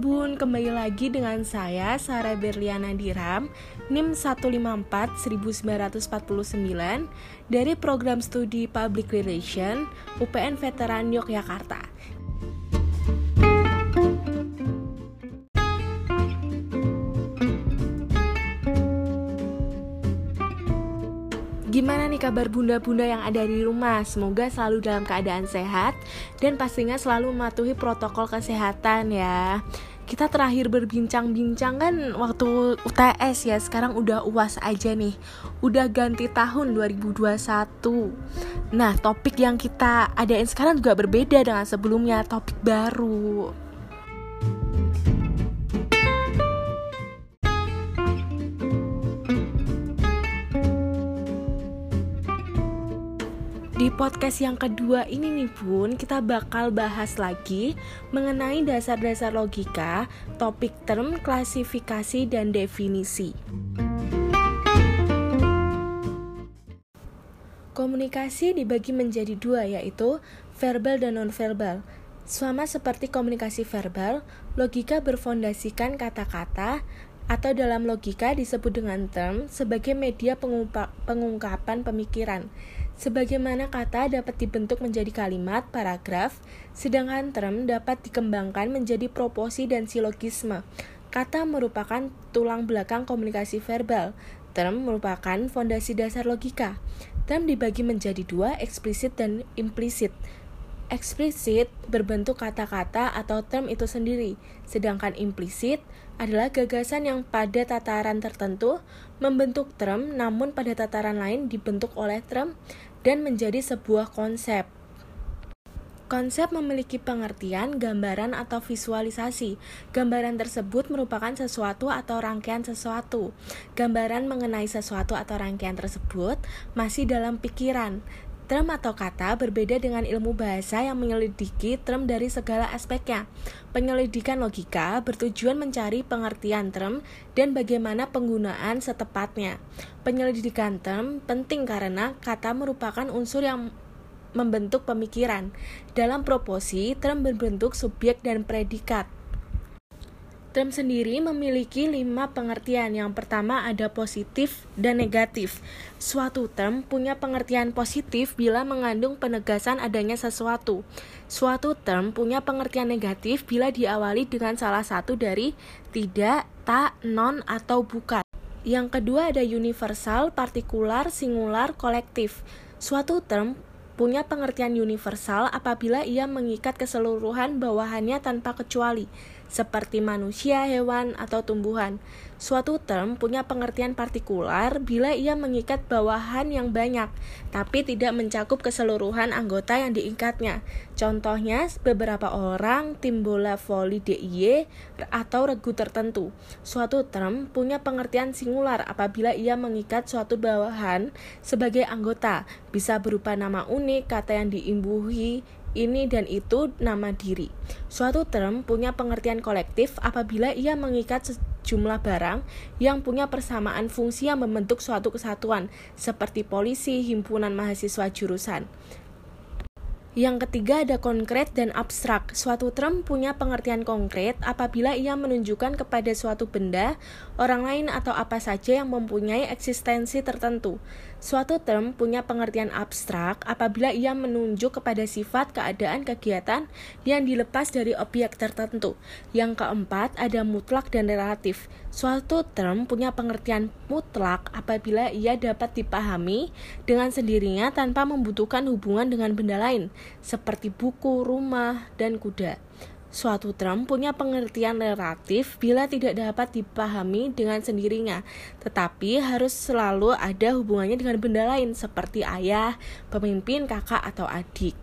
Bun, kembali lagi dengan saya Sarah Berliana Diram, NIM 154-1949 dari Program Studi Public Relation UPN Veteran Yogyakarta. Gimana nih kabar bunda-bunda yang ada di rumah? Semoga selalu dalam keadaan sehat dan pastinya selalu mematuhi protokol kesehatan ya. Kita terakhir berbincang-bincang kan waktu UTS ya, sekarang udah UAS aja nih. Udah ganti tahun 2021. Nah, topik yang kita adain sekarang juga berbeda dengan sebelumnya, topik baru. Podcast yang kedua ini nih Bun, kita bakal bahas lagi mengenai dasar-dasar logika, topik term, klasifikasi, dan definisi. Komunikasi dibagi menjadi dua yaitu verbal dan nonverbal. Sama seperti komunikasi verbal, logika berfondasikan kata-kata atau dalam logika disebut dengan term sebagai media pengungkapan pemikiran. Sebagaimana kata dapat dibentuk menjadi kalimat, paragraf, sedangkan term dapat dikembangkan menjadi proposi dan silogisme. Kata merupakan tulang belakang komunikasi verbal. Term merupakan fondasi dasar logika. Term dibagi menjadi dua, eksplisit dan implisit. Eksplisit berbentuk kata-kata atau term itu sendiri, sedangkan implisit adalah gagasan yang pada tataran tertentu membentuk term, namun pada tataran lain dibentuk oleh term dan menjadi sebuah konsep. Konsep memiliki pengertian, gambaran, atau visualisasi. Gambaran tersebut merupakan sesuatu atau rangkaian sesuatu. Gambaran mengenai sesuatu atau rangkaian tersebut masih dalam pikiran. Term atau kata berbeda dengan ilmu bahasa yang menyelidiki term dari segala aspeknya. Penyelidikan logika bertujuan mencari pengertian term dan bagaimana penggunaan setepatnya. Penyelidikan term penting karena kata merupakan unsur yang membentuk pemikiran. Dalam proposi, term berbentuk subjek dan predikat. Term sendiri memiliki lima pengertian. Yang pertama ada positif dan negatif. Suatu term punya pengertian positif bila mengandung penegasan adanya sesuatu. Suatu term punya pengertian negatif bila diawali dengan salah satu dari tidak, tak, non, atau bukan. Yang kedua ada universal, partikular, singular, kolektif. Suatu term punya pengertian universal apabila ia mengikat keseluruhan bawahannya tanpa kecuali seperti manusia, hewan, atau tumbuhan. Suatu term punya pengertian partikular bila ia mengikat bawahan yang banyak, tapi tidak mencakup keseluruhan anggota yang diikatnya. Contohnya, beberapa orang, tim bola voli DIY, atau regu tertentu. Suatu term punya pengertian singular apabila ia mengikat suatu bawahan sebagai anggota, bisa berupa nama unik, kata yang diimbuhi, ini dan itu nama diri. Suatu term punya pengertian kolektif apabila ia mengikat sejumlah barang yang punya persamaan fungsi yang membentuk suatu kesatuan, seperti polisi, himpunan mahasiswa jurusan. Yang ketiga ada konkret dan abstrak. Suatu term punya pengertian konkret apabila ia menunjukkan kepada suatu benda, orang lain atau apa saja yang mempunyai eksistensi tertentu. Suatu term punya pengertian abstrak apabila ia menunjuk kepada sifat, keadaan, kegiatan yang dilepas dari objek tertentu. Yang keempat, ada mutlak dan relatif. Suatu term punya pengertian mutlak apabila ia dapat dipahami dengan sendirinya tanpa membutuhkan hubungan dengan benda lain, seperti buku, rumah, dan kuda. Suatu term punya pengertian relatif bila tidak dapat dipahami dengan sendirinya, tetapi harus selalu ada hubungannya dengan benda lain seperti ayah, pemimpin, kakak, atau adik.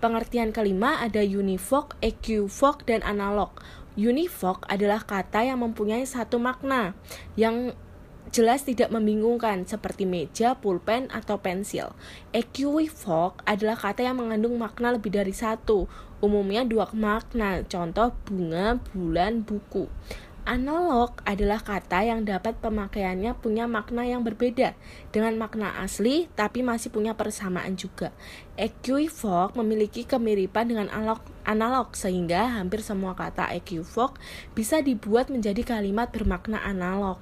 Pengertian kelima ada univoc, equivoc, dan analog. Univoc adalah kata yang mempunyai satu makna yang jelas tidak membingungkan seperti meja, pulpen, atau pensil. Equivoc adalah kata yang mengandung makna lebih dari satu, umumnya dua makna, contoh bunga, bulan, buku. Analog adalah kata yang dapat pemakaiannya punya makna yang berbeda dengan makna asli tapi masih punya persamaan juga. Equivoc memiliki kemiripan dengan analog, analog sehingga hampir semua kata equivoc bisa dibuat menjadi kalimat bermakna analog.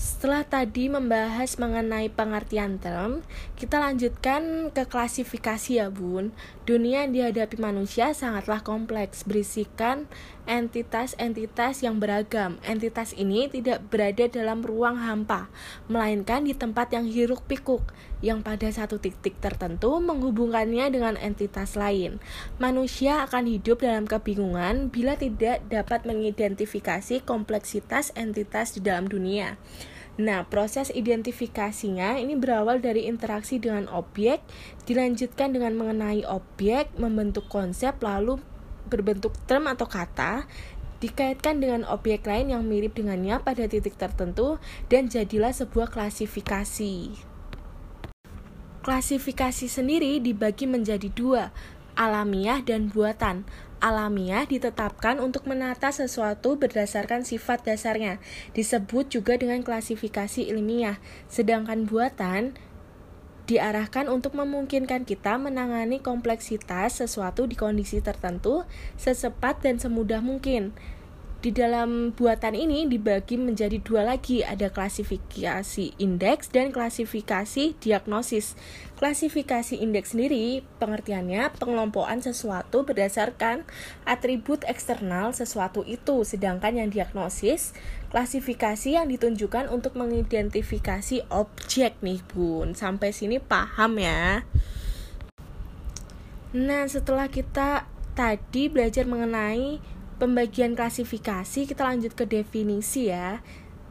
Setelah tadi membahas mengenai pengertian term, kita lanjutkan ke klasifikasi ya bun. Dunia yang dihadapi manusia sangatlah kompleks, berisikan entitas-entitas yang beragam. Entitas ini tidak berada dalam ruang hampa, melainkan di tempat yang hiruk pikuk, yang pada satu titik tertentu menghubungkannya dengan entitas lain. Manusia akan hidup dalam kebingungan bila tidak dapat mengidentifikasi kompleksitas entitas di dalam dunia. Nah, proses identifikasinya ini berawal dari interaksi dengan objek, dilanjutkan dengan mengenai objek, membentuk konsep, lalu berbentuk term atau kata, dikaitkan dengan objek lain yang mirip dengannya pada titik tertentu, dan jadilah sebuah klasifikasi. Klasifikasi sendiri dibagi menjadi dua, alamiah dan buatan alamiah ditetapkan untuk menata sesuatu berdasarkan sifat dasarnya, disebut juga dengan klasifikasi ilmiah, sedangkan buatan diarahkan untuk memungkinkan kita menangani kompleksitas sesuatu di kondisi tertentu secepat dan semudah mungkin. Di dalam buatan ini dibagi menjadi dua lagi, ada klasifikasi indeks dan klasifikasi diagnosis. Klasifikasi indeks sendiri pengertiannya pengelompokan sesuatu berdasarkan atribut eksternal sesuatu itu, sedangkan yang diagnosis klasifikasi yang ditunjukkan untuk mengidentifikasi objek nih bun. Sampai sini paham ya? Nah, setelah kita tadi belajar mengenai pembagian klasifikasi kita lanjut ke definisi ya.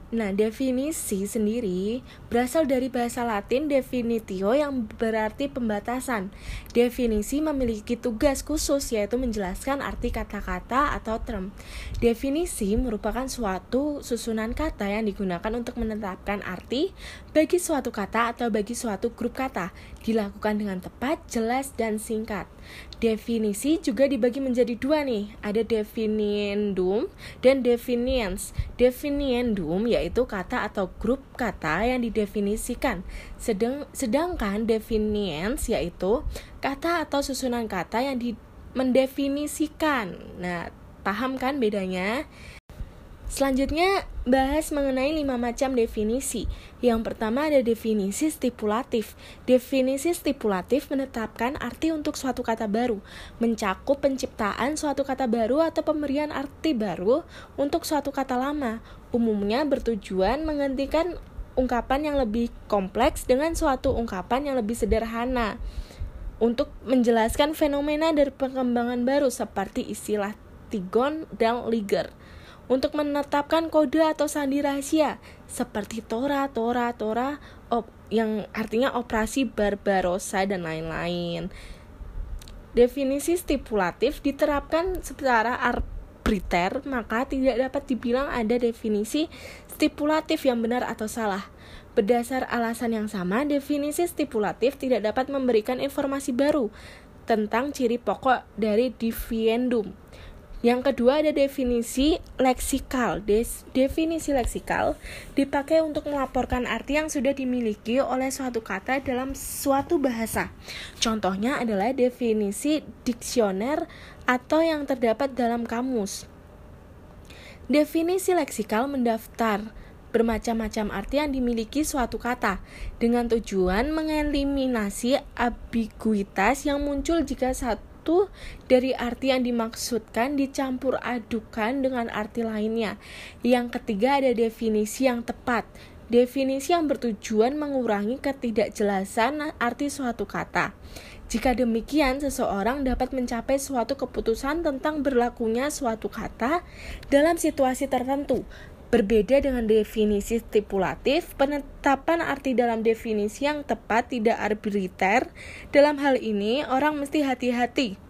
Nah, definisi sendiri berasal dari bahasa Latin definitio yang berarti pembatasan. Definisi memiliki tugas khusus yaitu menjelaskan arti kata-kata atau term. Definisi merupakan suatu susunan kata yang digunakan untuk menetapkan arti bagi suatu kata atau bagi suatu grup kata. Dilakukan dengan tepat, jelas, dan singkat. Definisi juga dibagi menjadi dua nih, ada definiendum dan definiens. Definiendum yaitu kata atau grup kata yang didefinisikan, sedang, sedangkan definiens yaitu kata atau susunan kata yang di, mendefinisikan. Nah, paham kan bedanya? Selanjutnya bahas mengenai lima macam definisi. Yang pertama ada definisi stipulatif. Definisi stipulatif menetapkan arti untuk suatu kata baru, mencakup penciptaan suatu kata baru atau pemberian arti baru untuk suatu kata lama. Umumnya bertujuan menggantikan ungkapan yang lebih kompleks dengan suatu ungkapan yang lebih sederhana untuk menjelaskan fenomena dari perkembangan baru seperti istilah Tigon dan Liger untuk menetapkan kode atau sandi rahasia seperti Tora, Tora, Tora op, yang artinya operasi Barbarossa dan lain-lain. Definisi stipulatif diterapkan secara arbitrter, maka tidak dapat dibilang ada definisi stipulatif yang benar atau salah. Berdasar alasan yang sama, definisi stipulatif tidak dapat memberikan informasi baru tentang ciri pokok dari diffiendum yang kedua ada definisi leksikal. Des definisi leksikal dipakai untuk melaporkan arti yang sudah dimiliki oleh suatu kata dalam suatu bahasa. Contohnya adalah definisi diksioner atau yang terdapat dalam kamus. Definisi leksikal mendaftar bermacam-macam arti yang dimiliki suatu kata dengan tujuan mengeliminasi ambiguitas yang muncul jika satu dari arti yang dimaksudkan dicampur adukan dengan arti lainnya. Yang ketiga ada definisi yang tepat. Definisi yang bertujuan mengurangi ketidakjelasan arti suatu kata. Jika demikian, seseorang dapat mencapai suatu keputusan tentang berlakunya suatu kata dalam situasi tertentu. Berbeda dengan definisi stipulatif, penetapan arti dalam definisi yang tepat tidak arbitriter. Dalam hal ini, orang mesti hati-hati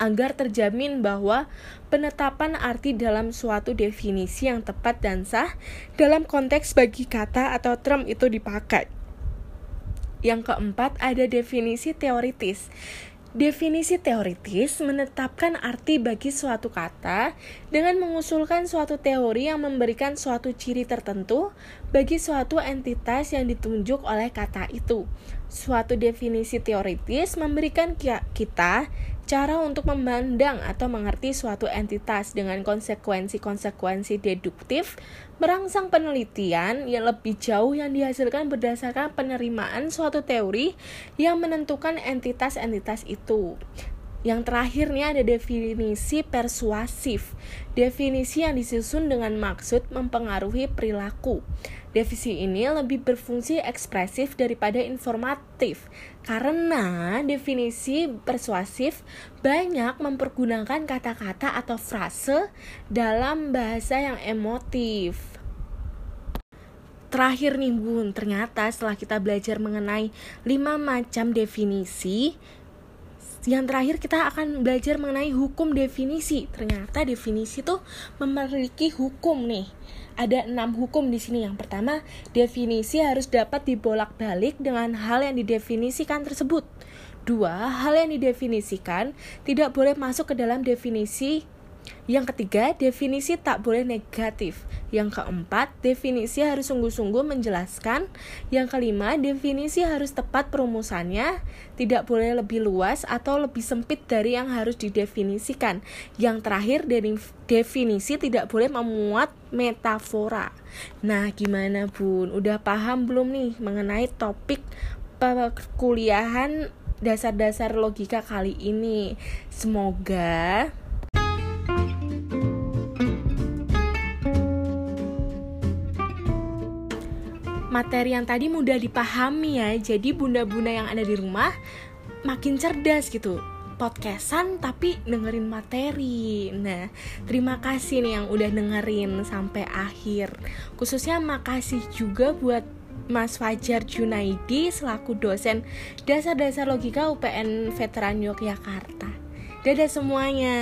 agar terjamin bahwa penetapan arti dalam suatu definisi yang tepat dan sah dalam konteks bagi kata atau term itu dipakai. Yang keempat, ada definisi teoritis. Definisi teoritis menetapkan arti bagi suatu kata dengan mengusulkan suatu teori yang memberikan suatu ciri tertentu bagi suatu entitas yang ditunjuk oleh kata itu. Suatu definisi teoritis memberikan kita cara untuk memandang atau mengerti suatu entitas dengan konsekuensi-konsekuensi deduktif merangsang penelitian yang lebih jauh yang dihasilkan berdasarkan penerimaan suatu teori yang menentukan entitas-entitas itu. Yang terakhir nih ada definisi persuasif. Definisi yang disusun dengan maksud mempengaruhi perilaku. Definisi ini lebih berfungsi ekspresif daripada informatif karena definisi persuasif banyak mempergunakan kata-kata atau frase dalam bahasa yang emotif. Terakhir nih bun, ternyata setelah kita belajar mengenai lima macam definisi, yang terakhir kita akan belajar mengenai hukum definisi. Ternyata definisi tuh memiliki hukum nih. Ada enam hukum di sini. Yang pertama, definisi harus dapat dibolak-balik dengan hal yang didefinisikan tersebut. Dua, hal yang didefinisikan tidak boleh masuk ke dalam definisi yang ketiga, definisi tak boleh negatif. Yang keempat, definisi harus sungguh-sungguh menjelaskan. Yang kelima, definisi harus tepat perumusannya, tidak boleh lebih luas atau lebih sempit dari yang harus didefinisikan. Yang terakhir, definisi tidak boleh memuat metafora. Nah, gimana Bun? Udah paham belum nih mengenai topik perkuliahan dasar-dasar logika kali ini? Semoga materi yang tadi mudah dipahami ya. Jadi bunda-bunda yang ada di rumah makin cerdas gitu. Podcastan tapi dengerin materi. Nah, terima kasih nih yang udah dengerin sampai akhir. Khususnya makasih juga buat Mas Fajar Junaidi selaku dosen dasar-dasar logika UPN Veteran Yogyakarta. Dadah semuanya.